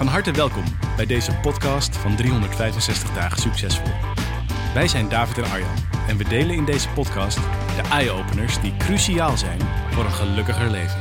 Van harte welkom bij deze podcast van 365 dagen succesvol. Wij zijn David en Arjan en we delen in deze podcast de eye-openers die cruciaal zijn voor een gelukkiger leven.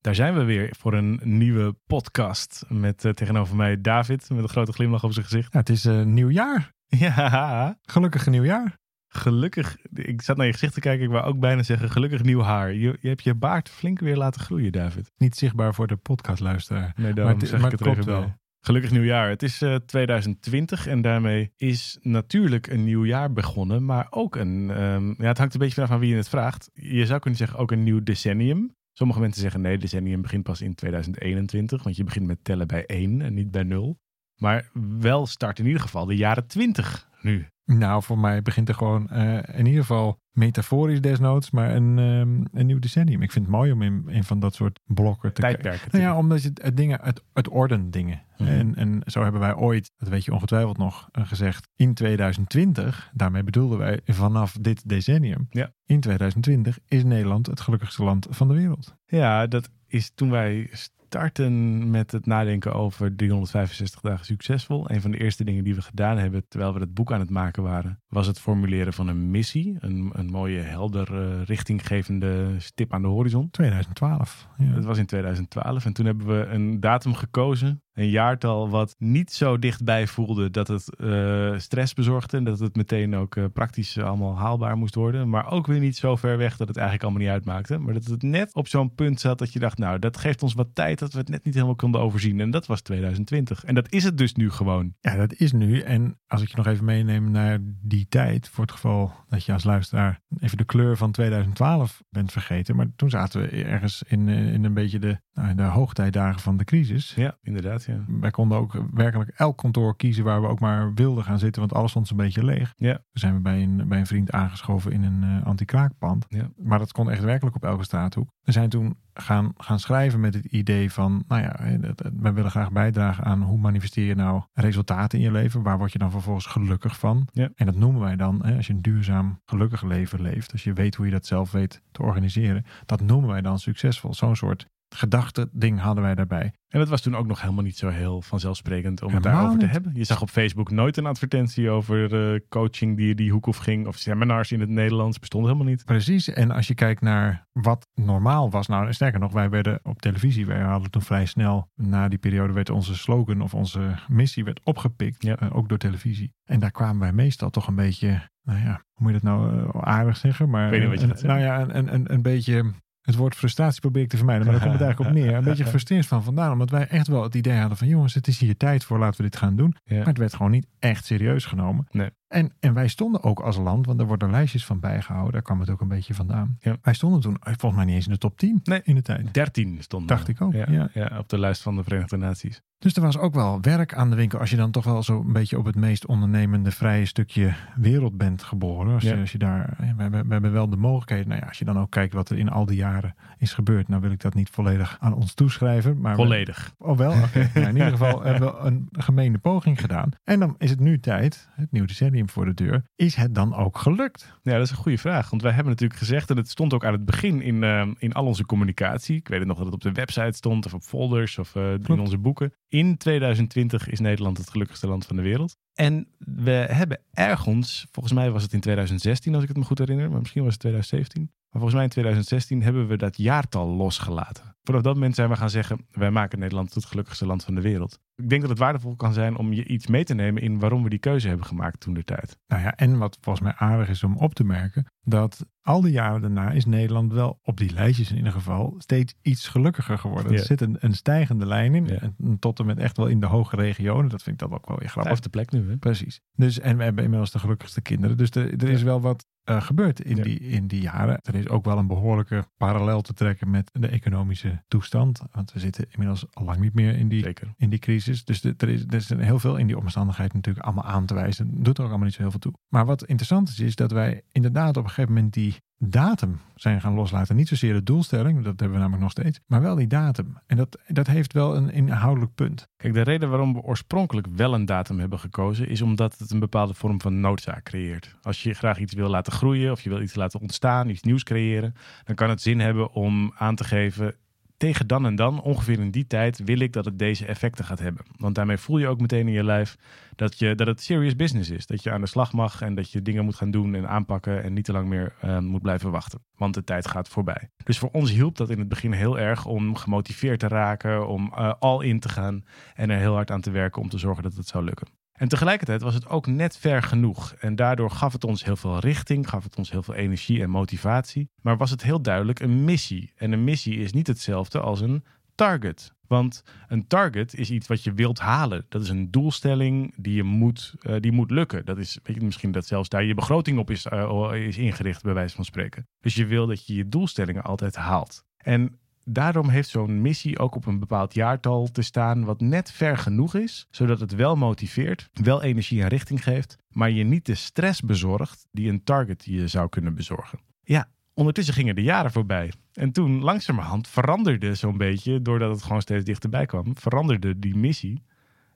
Daar zijn we weer voor een nieuwe podcast met uh, tegenover mij David met een grote glimlach op zijn gezicht. Ja, het is uh, nieuwjaar. Ja, gelukkig nieuwjaar. Gelukkig, ik zat naar je gezicht te kijken. Ik wou ook bijna zeggen, gelukkig nieuw haar. Je, je hebt je baard flink weer laten groeien, David. Niet zichtbaar voor de podcastluisteraar. Nee, daarom maar zeg ik het even wel. Gelukkig nieuwjaar. Het is uh, 2020 en daarmee is natuurlijk een nieuw jaar begonnen. Maar ook een, um, ja, het hangt een beetje vanaf aan wie je het vraagt. Je zou kunnen zeggen ook een nieuw decennium. Sommige mensen zeggen nee, decennium begint pas in 2021. Want je begint met tellen bij 1 en niet bij 0. Maar wel start in ieder geval de jaren 20 nu. Nou, voor mij begint er gewoon uh, in ieder geval metaforisch desnoods, maar een, um, een nieuw decennium. Ik vind het mooi om in, in van dat soort blokken te Tijdperken. Nou ja, omdat je het, dingen, het, het orden dingen. Mhm. En, en zo hebben wij ooit, dat weet je ongetwijfeld nog, uh, gezegd, in 2020, daarmee bedoelden wij vanaf dit decennium, Ja. in 2020 is Nederland het gelukkigste land van de wereld. Ja, dat is toen wij starten met het nadenken over 365 dagen succesvol. Een van de eerste dingen die we gedaan hebben terwijl we het boek aan het maken waren, was het formuleren van een missie. Een, een mooie, helder, uh, richtinggevende stip aan de horizon. 2012. Ja. Dat was in 2012 en toen hebben we een datum gekozen. Een jaartal wat niet zo dichtbij voelde dat het uh, stress bezorgde. En dat het meteen ook uh, praktisch allemaal haalbaar moest worden. Maar ook weer niet zo ver weg dat het eigenlijk allemaal niet uitmaakte. Maar dat het net op zo'n punt zat dat je dacht, nou dat geeft ons wat tijd dat we het net niet helemaal konden overzien. En dat was 2020. En dat is het dus nu gewoon. Ja, dat is nu. En als ik je nog even meeneem naar die tijd. Voor het geval dat je als luisteraar even de kleur van 2012 bent vergeten. Maar toen zaten we ergens in, in een beetje de, nou, de hoogtijdagen van de crisis. Ja, inderdaad. Ja. Wij konden ook werkelijk elk kantoor kiezen waar we ook maar wilden gaan zitten, want alles stond een beetje leeg. Ja. Toen zijn we bij een, bij een vriend aangeschoven in een uh, anti-kraakpand. Ja. Maar dat kon echt werkelijk op elke straathoek. We zijn toen gaan, gaan schrijven met het idee van, nou ja, wij willen graag bijdragen aan hoe manifesteer je nou resultaten in je leven? Waar word je dan vervolgens gelukkig van? Ja. En dat noemen wij dan, hè, als je een duurzaam, gelukkig leven leeft, als je weet hoe je dat zelf weet te organiseren, dat noemen wij dan succesvol. Zo'n soort gedachte ding hadden wij daarbij. En dat was toen ook nog helemaal niet zo heel vanzelfsprekend om Helemaal het daarover te hebben. Je zag op Facebook nooit een advertentie over uh, coaching die die hoek of ging. Of seminars in het Nederlands. Bestond helemaal niet. Precies. En als je kijkt naar wat normaal was. Nou, sterker nog, wij werden op televisie. Wij hadden toen vrij snel, na die periode werd onze slogan of onze missie werd opgepikt. Ja. Uh, ook door televisie. En daar kwamen wij meestal toch een beetje, nou ja, hoe moet je dat nou uh, aardig zeggen? Maar Ik weet niet wat je nou ja, een, een, een, een beetje... Het woord frustratie probeer ik te vermijden, maar daar komt het eigenlijk op neer. Een beetje gefrustreerd van vandaan, omdat wij echt wel het idee hadden van jongens, het is hier tijd voor, laten we dit gaan doen. Ja. Maar het werd gewoon niet echt serieus genomen. Nee. En, en wij stonden ook als land, want er worden lijstjes van bijgehouden, daar kwam het ook een beetje vandaan. Ja. Wij stonden toen volgens mij niet eens in de top 10 Nee. in de tijd. 13 stond Dacht ik ook, Ja, ja. ja, op de lijst van de Verenigde Naties. Dus er was ook wel werk aan de winkel. Als je dan toch wel zo'n beetje op het meest ondernemende vrije stukje wereld bent geboren. Als, je, als je daar, we hebben, we hebben wel de mogelijkheden. Nou ja, als je dan ook kijkt wat er in al die jaren is gebeurd. Nou wil ik dat niet volledig aan ons toeschrijven. Maar we- Volledig. Oh wel? Oké. Ja, in ieder geval hebben we een gemene poging gedaan. En dan is het nu tijd, het nieuwe decennium voor de deur. Is het dan ook gelukt? Ja, dat is een goede vraag. Want wij hebben natuurlijk gezegd, en het stond ook aan het begin in, eh, in al onze communicatie. Ik weet het nog dat het op de website stond, of op folders, of eh, in onze boeken. In 2020 is Nederland het gelukkigste land van de wereld. En we hebben ergens, volgens mij was het in 2016 als ik het me goed herinner, maar misschien was het 2017. Maar volgens mij in 2016 hebben we dat jaartal losgelaten. Vanaf dat moment zijn we gaan zeggen, wij maken Nederland het gelukkigste land van de wereld. Ik denk dat het waardevol kan zijn om je iets mee te nemen in waarom we die keuze hebben gemaakt toen de tijd. Nou ja, en wat volgens mij aardig is om op te merken, dat al die jaren daarna is Nederland wel op die lijstjes in ieder geval steeds iets gelukkiger geworden. Ja. Er zit een, een stijgende lijn in. Ja. En tot en met echt wel in de hoge regionen. Dat vind ik dan ook wel weer grappig. Vijfde plek nu, hè? Precies. Dus, en we hebben inmiddels de gelukkigste kinderen. Dus er, er is wel wat eh, gebeurd in, Ja. die, in die jaren. Er is ook wel een behoorlijke parallel te trekken met de economische toestand. Want we zitten inmiddels al lang niet meer in die, Zeker. in die crisis. Dus er er is heel veel in die omstandigheid natuurlijk allemaal aan te wijzen. Dat doet er ook allemaal niet zo heel veel toe. Maar wat interessant is, is dat wij inderdaad op een gegeven moment die datum zijn gaan loslaten. Niet zozeer de doelstelling, dat hebben we namelijk nog steeds. Maar wel die datum. En dat, dat heeft wel een inhoudelijk punt. Kijk, de reden waarom we oorspronkelijk wel een datum hebben gekozen, is omdat het een bepaalde vorm van noodzaak creëert. Als je graag iets wil laten groeien of je wil iets laten ontstaan, iets nieuws creëren, dan kan het zin hebben om aan te geven. Tegen dan en dan, ongeveer in die tijd, wil ik dat het deze effecten gaat hebben. Want daarmee voel je ook meteen in je lijf dat, je, dat het serious business is. Dat je aan de slag mag en dat je dingen moet gaan doen en aanpakken en niet te lang meer eh, moet blijven wachten. Want de tijd gaat voorbij. Dus voor ons hielp dat in het begin heel erg om gemotiveerd te raken, om eh, al in te gaan en er heel hard aan te werken om te zorgen dat het zou lukken. En tegelijkertijd was het ook net ver genoeg. En daardoor gaf het ons heel veel richting, gaf het ons heel veel energie en motivatie. Maar was het heel duidelijk een missie. En een missie is niet hetzelfde als een target. Want een target is iets wat je wilt halen. Dat is een doelstelling die je moet, eh, die moet lukken. Dat is weet je, misschien dat zelfs daar je begroting op is, eh, is ingericht, bij wijze van spreken. Dus je wil dat je je doelstellingen altijd haalt. En daarom heeft zo'n missie ook op een bepaald jaartal te staan, wat net ver genoeg is, zodat het wel motiveert, wel energie en richting geeft, maar je niet de stress bezorgt die een target je zou kunnen bezorgen. Ja, ondertussen gingen de jaren voorbij. En toen langzamerhand veranderde zo'n beetje, doordat het gewoon steeds dichterbij kwam, veranderde die missie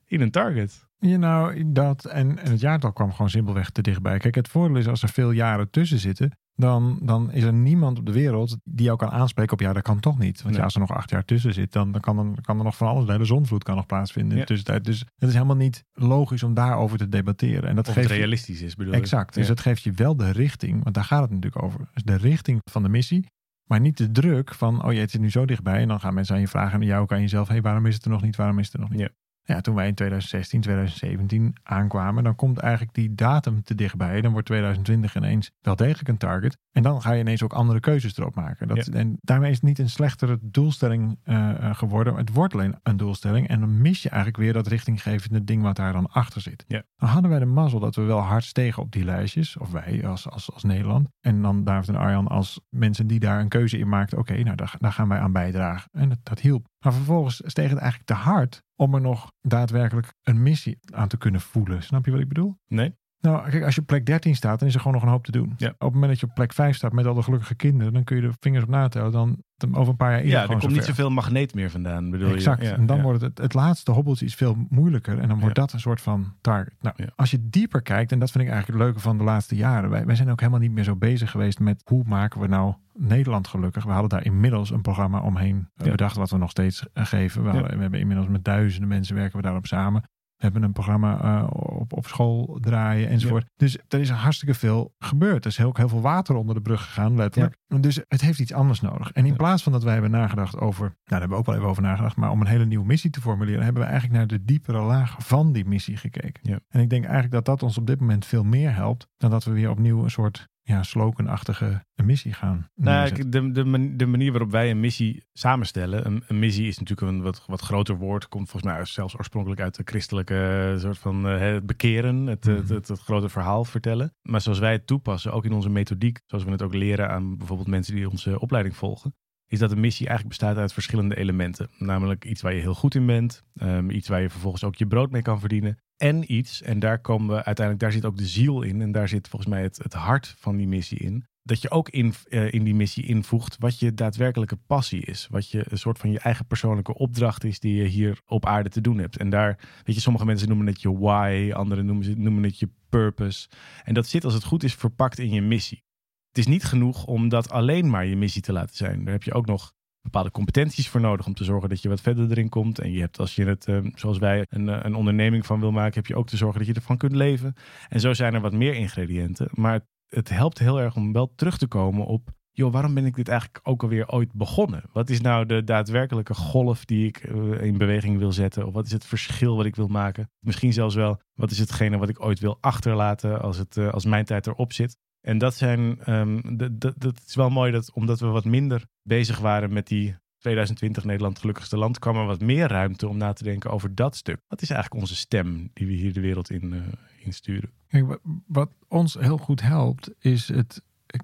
in een target. Ja, nou, dat en, en het jaartal kwam gewoon simpelweg te dichtbij. Kijk, het voordeel is als er veel jaren tussen zitten, dan, dan is er niemand op de wereld die jou kan aanspreken op ja, dat kan toch niet. Want Nee. ja, als er nog acht jaar tussen zit, dan, dan kan, er, kan er nog van alles. De hele zonvloed kan nog plaatsvinden in Ja. de tussentijd. Dus het is helemaal niet logisch om daarover te debatteren. En dat Of het geeft je- realistisch is, bedoel ik. Exact. Dus Ja. het geeft je wel de richting, want daar gaat het natuurlijk over. Dus de richting van de missie, maar niet de druk van, oh je het zit nu zo dichtbij. En dan gaan mensen aan je vragen en jou ook aan jezelf, hey, waarom is het er nog niet, waarom is het er nog niet? Ja. Ja, toen wij in 2016, 2017 aankwamen, dan komt eigenlijk die datum te dichtbij. Dan wordt 2020 ineens wel degelijk een target. En dan ga je ineens ook andere keuzes erop maken. Dat, Ja. En daarmee is het niet een slechtere doelstelling eh, eh, geworden. Het wordt alleen een doelstelling. En dan mis je eigenlijk weer dat richtinggevende ding wat daar dan achter zit. Ja. Dan hadden wij de mazzel dat we wel hard stegen op die lijstjes. Of wij als, als, als Nederland. En dan David en Arjan als mensen die daar een keuze in maakten. Oké, nou daar, daar gaan wij aan bijdragen. En dat, dat hielp. Maar vervolgens steeg het eigenlijk te hard om er nog daadwerkelijk een missie aan te kunnen voelen. Snap je wat ik bedoel? Nee? Nou, kijk, als je op plek 13 staat, dan is er gewoon nog een hoop te doen. Ja. Op het moment dat je op plek 5 staat met al de gelukkige kinderen, dan kun je de vingers op natellen. Dan dan over een paar jaar is Ja, er komt niet zoveel magneet meer vandaan, bedoel Exact. je? Ja, en dan ja. wordt het, het laatste hobbeltje is veel moeilijker. En dan wordt dat een soort van target. Nou, als je dieper kijkt, en dat vind ik eigenlijk het leuke van de laatste jaren. Wij, wij zijn ook helemaal niet meer zo bezig geweest met hoe maken we nou Nederland gelukkig. We hadden daar inmiddels een programma omheen eh, bedacht wat we nog steeds eh, geven. We, hadden- we hebben inmiddels met duizenden mensen werken we daarop samen. We hebben een programma eh, op, op school draaien enzovoort. Dus er is hartstikke veel gebeurd. Er is ook heel veel water onder de brug gegaan, letterlijk. Dus het heeft iets anders nodig. En in Ja. plaats van dat wij hebben nagedacht over, nou daar hebben we ook wel even over nagedacht, maar om een hele nieuwe missie te formuleren, hebben we eigenlijk naar de diepere laag van die missie gekeken. Ja. En ik denk eigenlijk dat dat ons op dit moment veel meer helpt dan dat we weer opnieuw een soort ja, sloganachtige missie gaan Nou, de, de, de manier waarop wij een missie samenstellen. Een, een missie is natuurlijk een wat, wat groter woord. Komt volgens mij zelfs oorspronkelijk uit de christelijke eh, soort van eh, het bekeren. Het, het, Mhm. het, het grote verhaal vertellen. Maar zoals wij het toepassen, ook in onze methodiek. Zoals we het ook leren aan bijvoorbeeld mensen die onze opleiding volgen. Is dat een missie eigenlijk bestaat uit verschillende elementen. Namelijk iets waar je heel goed in bent. ehm, iets waar je vervolgens ook je brood mee kan verdienen. En iets, en daar komen we uiteindelijk, daar zit ook de ziel in. En daar zit volgens mij het, het hart van die missie in dat je ook in, eh, in die missie invoegt wat je daadwerkelijke passie is. Wat je een soort van je eigen persoonlijke opdracht is die je hier op aarde te doen hebt. En daar, weet je, sommige mensen noemen het je why, anderen noemen, noemen het je purpose. En dat zit als het goed is verpakt in je missie. Het is niet genoeg om dat alleen maar je missie te laten zijn. Daar heb je ook nog bepaalde competenties voor nodig om te zorgen dat je wat verder erin komt. En je hebt als je het, eh, zoals wij, een, eh, een onderneming van wil maken, heb je ook te zorgen dat je ervan kunt leven. En zo zijn er wat meer ingrediënten. Maar het helpt heel erg om wel terug te komen op. Joh, waarom ben ik dit eigenlijk ook alweer ooit begonnen? Wat is nou de daadwerkelijke golf die ik eh, in beweging wil zetten? Of wat is het verschil wat ik wil maken? Misschien zelfs wel, wat is hetgene wat ik ooit wil achterlaten als, het, als mijn tijd erop zit? En dat zijn, ehm, dat, is wel mooi dat omdat we wat minder bezig waren met die 2020 Nederland gelukkigste land, kwam er wat meer ruimte om na te denken over dat stuk. Wat is eigenlijk onze stem die we hier de wereld in, uh, in sturen? Kijk, wat, wat ons heel goed helpt, is het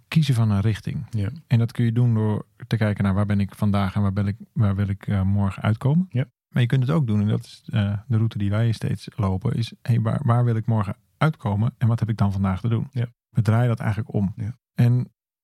kiezen van een richting. Ja. En dat kun je doen door te kijken naar waar ben ik vandaag en waar, ben ik, waar wil ik uh, morgen uitkomen. Ja. Maar je kunt het ook doen, en dat is uh, de route die wij steeds lopen, is hey, waar, waar wil ik morgen uitkomen en wat heb ik dan vandaag te doen? Ja. We draaien dat eigenlijk om. Ja. En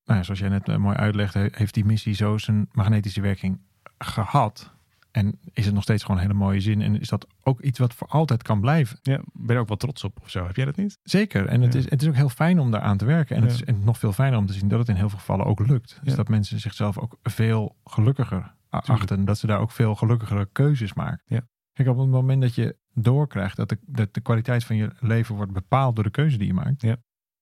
nou ja, zoals jij net uh, mooi uitlegt, heeft die missie zo zijn magnetische werking gehad. En is het nog steeds gewoon een hele mooie zin. En is dat ook iets wat voor altijd kan blijven. Ja, ben je ook wel trots op of zo. Heb jij dat niet? Zeker. En het, Ja. is, het is ook heel fijn om daar aan te werken. En, het is en nog veel fijner om te zien dat het in heel veel gevallen ook lukt. Dus dat mensen zichzelf ook veel gelukkiger a- Tuurlijk. achten. Dat ze daar ook veel gelukkigere keuzes maken. Ja. Kijk, op het moment dat je doorkrijgt dat de, dat de kwaliteit van je leven wordt bepaald door de keuze die je maakt. Ja.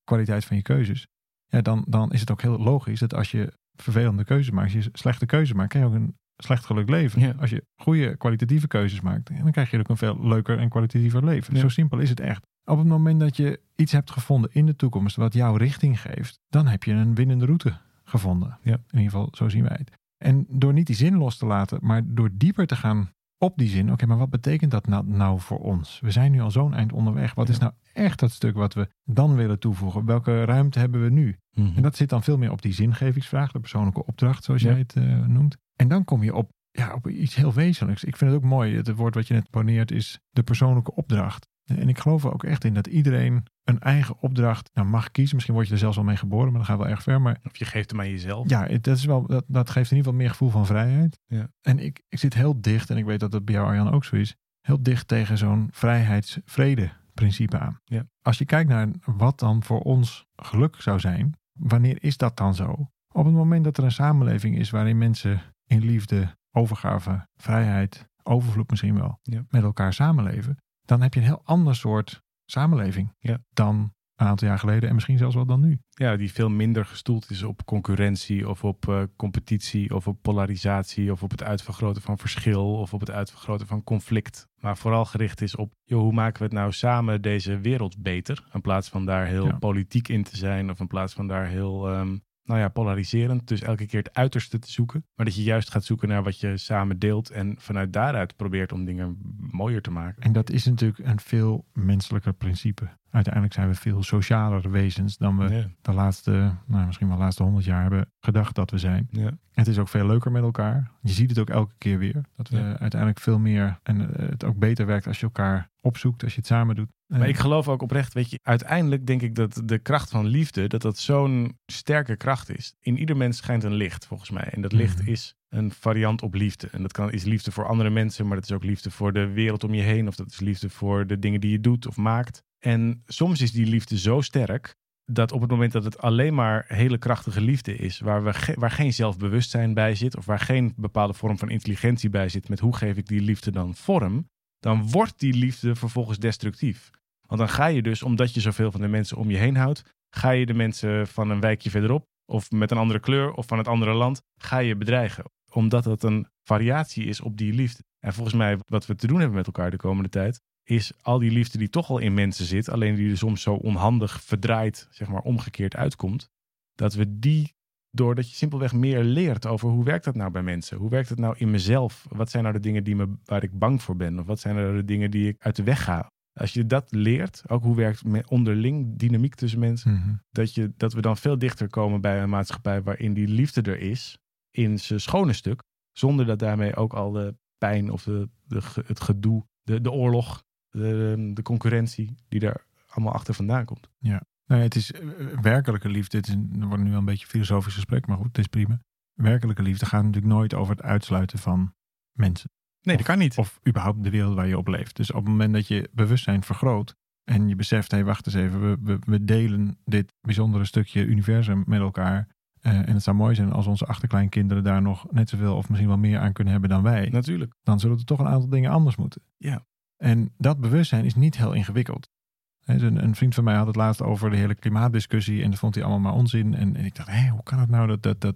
Kwaliteit van je keuzes. Ja, dan, dan is het ook heel logisch dat als je vervelende keuzes maakt, als je slechte keuzes maakt, krijg je ook een slecht geluk leven. Ja. Als je goede kwalitatieve keuzes maakt, dan krijg je ook een veel leuker en kwalitatiever leven. Ja. Zo simpel is het echt. Op het moment dat je iets hebt gevonden in de toekomst wat jouw richting geeft, dan heb je een winnende route gevonden. Ja. In ieder geval, zo zien wij het. En door niet die zin los te laten, maar door dieper te gaan op die zin. Oké, maar wat betekent dat nou, nou voor ons? We zijn nu al zo'n eind onderweg. Wat Ja. is nou echt dat stuk wat we dan willen toevoegen? Welke ruimte hebben we nu? En dat zit dan veel meer op die zingevingsvraag, de persoonlijke opdracht, zoals Ja. jij het eh, noemt. En dan kom je op, ja, op iets heel wezenlijks. Ik vind het ook mooi. Het woord wat je net poneert is de persoonlijke opdracht. En ik geloof er ook echt in dat iedereen een eigen opdracht nou, mag kiezen. Misschien word je er zelfs wel mee geboren, maar dan gaat wel erg ver. Maar Of je geeft hem aan jezelf. ja, het- dat, is wel, dat, dat geeft in ieder geval meer gevoel van vrijheid. Ja. En ik, ik zit heel dicht, en ik weet dat dat bij jou Arjan ook zo is, heel dicht tegen zo'n vrijheids-vrede principe aan. Ja. Als je kijkt naar wat dan voor ons geluk zou zijn, wanneer is dat dan zo? Op het moment dat er een samenleving is waarin mensen in liefde, overgave, vrijheid, overvloed misschien wel, Ja. met elkaar samenleven, dan heb je een heel ander soort samenleving Ja. dan een aantal jaar geleden en misschien zelfs wel dan nu. Ja, die veel minder gestoeld is op concurrentie of op eh, competitie of op polarisatie of op het uitvergroten van verschil of op het uitvergroten van conflict. Maar vooral gericht is op, joh, hoe maken we het nou samen deze wereld beter? In plaats van daar heel Ja. politiek in te zijn of in plaats van daar heel, ehm, nou ja, polariserend. Dus elke keer het uiterste te zoeken. Maar dat je juist gaat zoeken naar wat je samen deelt en vanuit daaruit probeert om dingen mooier te maken. En dat is natuurlijk een veel menselijker principe. Uiteindelijk zijn we veel socialer wezens dan we Ja, de laatste, nou misschien wel de laatste honderd jaar hebben gedacht dat we zijn. ja. Het is ook veel leuker met elkaar. Je ziet het ook elke keer weer. Dat we Ja. uiteindelijk veel meer en eh, het ook beter werkt als je elkaar opzoekt, als je het samen doet. Maar Eh, ik geloof ook oprecht, weet je, uiteindelijk denk ik dat de kracht van liefde, dat dat zo'n sterke kracht is. In ieder mens schijnt een licht, volgens mij. En dat licht Mhm. is een variant op liefde. En dat kan, is liefde voor andere mensen, maar dat is ook liefde voor de wereld om je heen. Of dat is liefde voor de dingen die je doet of maakt. En soms is die liefde zo sterk dat op het moment dat het alleen maar hele krachtige liefde is, waar, we waar geen zelfbewustzijn bij zit, of waar geen bepaalde vorm van intelligentie bij zit, met hoe geef ik die liefde dan vorm, dan wordt die liefde vervolgens destructief. Want dan ga je dus, omdat je zoveel van de mensen om je heen houdt, ga je de mensen van een wijkje verderop, of met een andere kleur, of van het andere land, ga je bedreigen. Omdat dat een variatie is op die liefde. En volgens mij, wat we te doen hebben met elkaar de komende tijd, is al die liefde die toch al in mensen zit, alleen die er soms zo onhandig verdraaid, zeg maar omgekeerd uitkomt, dat we die, doordat je simpelweg meer leert over hoe werkt dat nou bij mensen? Hoe werkt het nou in mezelf? Wat zijn nou de dingen die me, waar ik bang voor ben? Of wat zijn er de dingen die ik uit de weg ga? Als je dat leert, ook hoe werkt onderling dynamiek tussen mensen, mhm. dat, je, dat we dan veel dichter komen bij een maatschappij waarin die liefde er is, in zijn schone stuk, zonder dat daarmee ook al de pijn of de, de, het gedoe, de, de oorlog, de, de concurrentie die daar allemaal achter vandaan komt. Nee, het is eh, werkelijke liefde. Het is, er wordt nu wel een beetje een filosofisch gesprek, maar goed, het is prima. Werkelijke liefde gaat natuurlijk nooit over het uitsluiten van mensen. Nee, dat kan niet. Of überhaupt de wereld waar je op leeft. Dus op het moment dat je bewustzijn vergroot en je beseft, hé, wacht eens even, we, we, we delen dit bijzondere stukje universum met elkaar. Eh, en het zou mooi zijn als onze achterkleinkinderen daar nog net zoveel of misschien wel meer aan kunnen hebben dan wij. Natuurlijk. Dan zullen er toch een aantal dingen anders moeten. Ja. En dat bewustzijn is niet heel ingewikkeld. Dus Een, vriend van mij had het laatst over de hele klimaatdiscussie en dat vond hij allemaal maar onzin. En, ik dacht, hé, hoe kan het nou dat, dat, dat,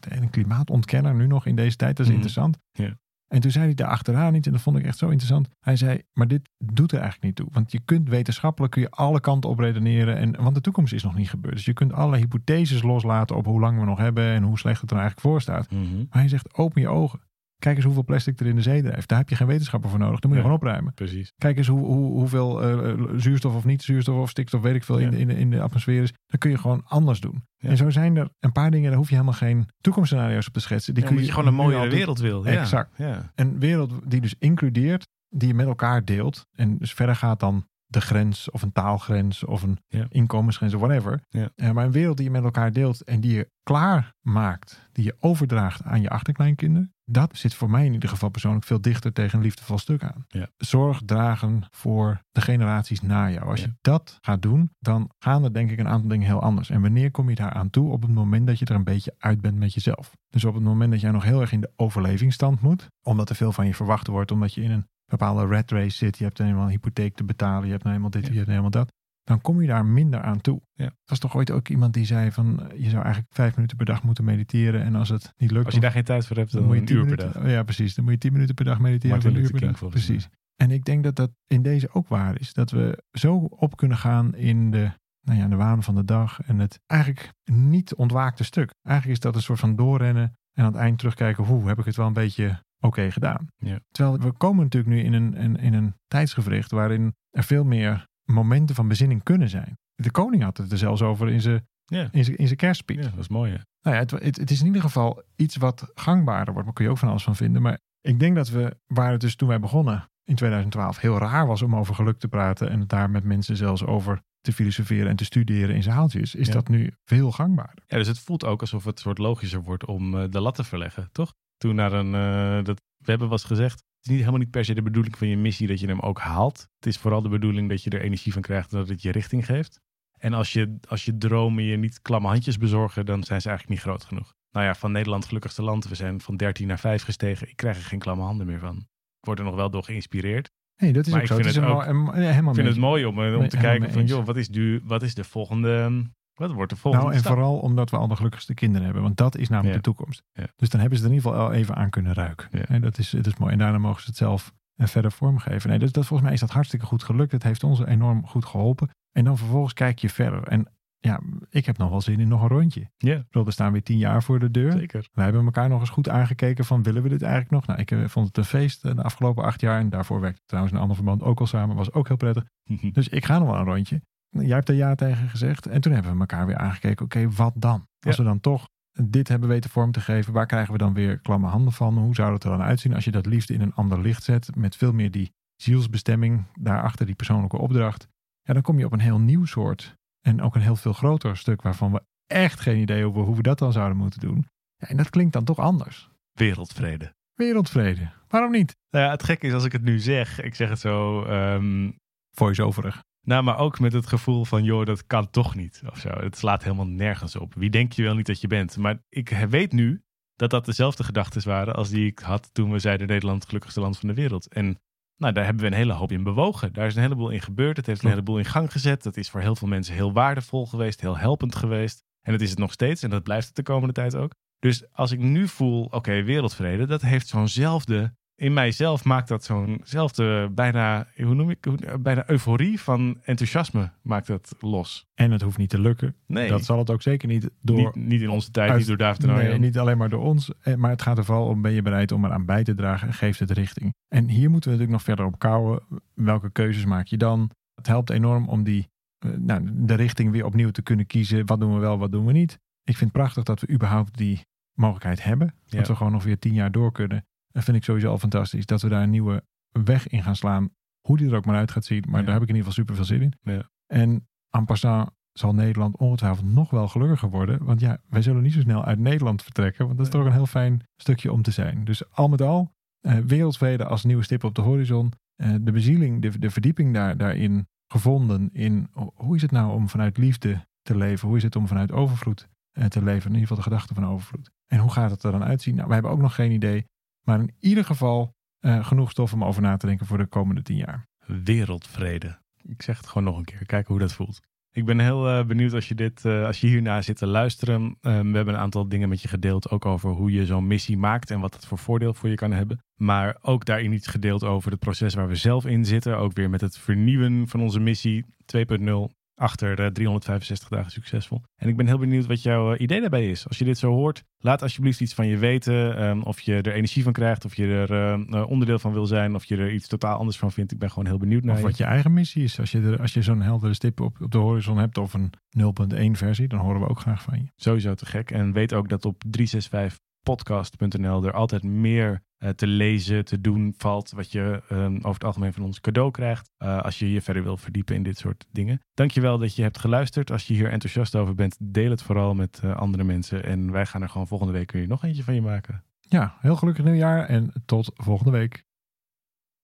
een klimaatontkenner nu nog in deze tijd, dat is Mhm. interessant. Ja. En toen zei hij daar achteraan iets en dat vond ik echt zo interessant. Hij zei, maar dit doet er eigenlijk niet toe. Want je kunt wetenschappelijk kun je alle kanten op redeneren. En, want de toekomst is nog niet gebeurd. Dus je kunt alle hypotheses loslaten op hoe lang we nog hebben en hoe slecht het er eigenlijk voor staat. Mhm. Maar hij zegt, open je ogen. Kijk eens hoeveel plastic er in de zee drijft. Daar heb je geen wetenschapper voor nodig. Dan moet je gewoon opruimen. Precies. Kijk eens hoe, hoe, hoeveel eh, eh, zuurstof of niet zuurstof of stikstof, weet ik veel, in, de, in, de, in de atmosfeer is. Dan kun je gewoon anders doen. Ja. En zo zijn er een paar dingen, daar hoef je helemaal geen toekomstscenario's op te schetsen. Die kun je gewoon een mooiere doen. wereld wil. Ja. Exact. Ja. Een wereld die dus includeert, die je met elkaar deelt. En dus verder gaat dan de grens of een taalgrens of een inkomensgrens of whatever. Ja. Eh, maar een wereld die je met elkaar deelt en die je klaar maakt, die je overdraagt aan je achterkleinkinderen. Dat zit voor mij in ieder geval persoonlijk veel dichter tegen een liefdevol stuk aan. Ja. Zorg dragen voor de generaties na jou. Als je dat gaat doen, dan gaan er denk ik een aantal dingen heel anders. En wanneer kom je daar aan toe? Op het moment dat je er een beetje uit bent met jezelf. Dus op het moment dat jij nog heel erg in de overlevingsstand moet, omdat er veel van je verwacht wordt, omdat je in een bepaalde rat race zit, je hebt helemaal een hypotheek te betalen, je hebt nou helemaal dit, Ja. je hebt nou helemaal dat, dan kom je daar minder aan toe. Ja. Er was toch ooit ook iemand die zei van, je zou eigenlijk vijf minuten per dag moeten mediteren en als het niet lukt, Als je daar geen tijd voor hebt, dan, dan moet je een tien uur per minuten, dag. Ja, precies. Dan moet je tien minuten per dag mediteren. Martin of een uur Luther King dag. Precies. En ik denk dat dat in deze ook waar is. Dat we zo op kunnen gaan in de, nou ja, de waan van de dag. En het eigenlijk niet ontwaakte stuk. Eigenlijk is dat een soort van doorrennen. En aan het eind terugkijken. Hoe heb ik het wel een beetje oké gedaan. Ja. Terwijl we komen natuurlijk nu in een, in, in een tijdsgevricht. Waarin er veel meer momenten van bezinning kunnen zijn. De koning had het er zelfs over in zijn, Ja. in zijn, in zijn kerstspeech. ja, dat is mooi. Hè? Nou ja, het, het, het is in ieder geval iets wat gangbaarder wordt. Daar kun je ook van alles van vinden. Maar ik denk dat we, waar het dus toen wij begonnen in 2012 heel raar was om over geluk te praten. En het daar met mensen zelfs over te filosoferen en te studeren in zaaltjes. Is Ja. dat nu veel gangbaarder. Ja, dus het voelt ook alsof het soort logischer wordt om eh, de lat te verleggen, toch? Toen naar een, eh, dat, we hebben was gezegd, het is niet, helemaal niet per se de bedoeling van je missie dat je hem ook haalt. Het is vooral de bedoeling dat je er energie van krijgt en dat het je richting geeft. En als je, als je dromen je niet klamme handjes bezorgen, dan zijn ze eigenlijk niet groot genoeg. Nou ja, van Nederland gelukkigste land, we zijn van 13 naar 5 gestegen. Ik krijg er geen klamme handen meer van. Ik word er nog wel door geïnspireerd. Nee, dat is Maar ook ik zo. vind Het is ook- helemaal Ik vind mee het mooi om, eh, om Nee, te kijken van, joh, wat is, du, wat is de volgende, ehm, wat wordt de volgende Nou, en stap? vooral omdat we al de gelukkigste kinderen hebben. Want dat is namelijk Ja. de toekomst. Ja. Dus dan hebben ze er in ieder geval al even aan kunnen ruiken. Ja. En dat is, dat is mooi. En daarna mogen ze het zelf eh, verder vormgeven. Nee, dus dat, volgens mij is dat hartstikke goed gelukt. Het heeft ons enorm goed geholpen. En dan vervolgens kijk je verder. En ja, ik heb nog wel zin in nog een rondje. Ja, er staan weer tien jaar voor de deur. zeker. Wij hebben elkaar nog eens goed aangekeken van willen we dit eigenlijk nog? Nou, ik eh, vond het een feest eh, de afgelopen acht jaar. En daarvoor werkte trouwens een ander verband ook al samen. Was ook heel prettig. Dus ik ga nog wel een rondje. Jij hebt er ja tegen gezegd. En toen hebben we elkaar weer aangekeken. Oké, wat dan? Als Ja. we dan toch dit hebben weten vorm te geven. Waar krijgen we dan weer klamme handen van? Hoe zou het er dan uitzien als je dat liefde in een ander licht zet? Met veel meer die zielsbestemming daarachter, die persoonlijke opdracht. Ja, dan kom je op een heel nieuw soort. En ook een heel veel groter stuk waarvan we echt geen idee hebben hoe we dat dan zouden moeten doen. Ja, en dat klinkt dan toch anders. Wereldvrede. Wereldvrede. Waarom niet? Nou ja, het gekke is als ik het nu zeg, ik zeg het zo, ehm, Voice-overig. Nou maar ook met het gevoel van, joh, dat kan toch niet of zo. Het slaat helemaal nergens op. Wie denk je wel niet dat je bent? Maar ik weet nu dat dat dezelfde gedachten waren als die ik had toen we zeiden Nederland het gelukkigste land van de wereld. En nou, daar hebben we een hele hoop in bewogen. Daar is een heleboel in gebeurd. Het heeft een heleboel in gang gezet. Dat is voor heel veel mensen heel waardevol geweest, heel helpend geweest. En dat is het nog steeds en dat blijft het de komende tijd ook. Dus als ik nu voel, oké, wereldvrede, dat heeft zo'nzelfde, in mijzelf maakt dat zo'nzelfde bijna, hoe noem ik, bijna euforie van enthousiasme maakt dat los. En het hoeft niet te lukken. Nee, Dat zal het ook zeker niet door. niet, niet in onze tijd, uit- niet door David en nee, niet alleen maar door ons. eh, Maar het gaat er vooral om: ben je bereid om eraan bij te dragen en geeft het richting. En hier moeten we natuurlijk nog verder op kouwen. Welke keuzes maak je dan? Het helpt enorm om die, eh, nou, de richting weer opnieuw te kunnen kiezen. Wat doen we wel, wat doen we niet? Ik vind het prachtig dat we überhaupt die mogelijkheid hebben. Ja. Dat we gewoon nog weer tien jaar door kunnen. Dat vind ik sowieso al fantastisch. Dat we daar een nieuwe weg in gaan slaan. Hoe die er ook maar uit gaat zien. Maar Ja. daar heb ik in ieder geval super veel zin in. Ja. En en passant zal Nederland ongetwijfeld nog wel gelukkiger worden. Want ja, wij zullen niet zo snel uit Nederland vertrekken. Want dat is toch een heel fijn stukje om te zijn. Dus al met al, eh, wereldvrede als nieuwe stip op de horizon. Eh, de bezieling, de, de verdieping daar, daarin gevonden. In ho- hoe is het nou om vanuit liefde te leven? Hoe is het om vanuit overvloed eh, te leven? In ieder geval de gedachte van overvloed. En hoe gaat het er dan uitzien? Nou, wij hebben ook nog geen idee. Maar in ieder geval eh, genoeg stof om over na te denken voor de komende tien jaar. Wereldvrede. Ik zeg het gewoon nog een keer, kijken hoe dat voelt. Ik ben heel eh, benieuwd als je, dit, uh, als je hierna zit te luisteren. Um, we hebben een aantal dingen met je gedeeld, ook over hoe je zo'n missie maakt en wat dat voor voordeel voor je kan hebben. Maar ook daarin iets gedeeld over het proces waar we zelf in zitten. Ook weer met het vernieuwen van onze missie 2.0 achter uh, 365 dagen succesvol. En ik ben heel benieuwd wat jouw idee daarbij is. Als je dit zo hoort, laat alsjeblieft iets van je weten. Um, of je er energie van krijgt, of je er uh, onderdeel van wil zijn, of je er iets totaal anders van vindt. Ik ben gewoon heel benieuwd naar Of wat je eigen missie is. Als je, er, als je zo'n heldere stip op, op de horizon hebt of een 0.1 versie, dan horen we ook graag van je. Sowieso te gek. En weet ook dat op 365 podcast.nl er altijd meer te lezen, te doen valt. Wat je um, over het algemeen van ons cadeau krijgt. Uh, als je je verder wil verdiepen in dit soort dingen. Dankjewel dat je hebt geluisterd. Als je hier enthousiast over bent, deel het vooral met uh, andere mensen. En wij gaan er gewoon volgende week weer nog eentje van je maken. Ja, heel gelukkig nieuwjaar en tot volgende week.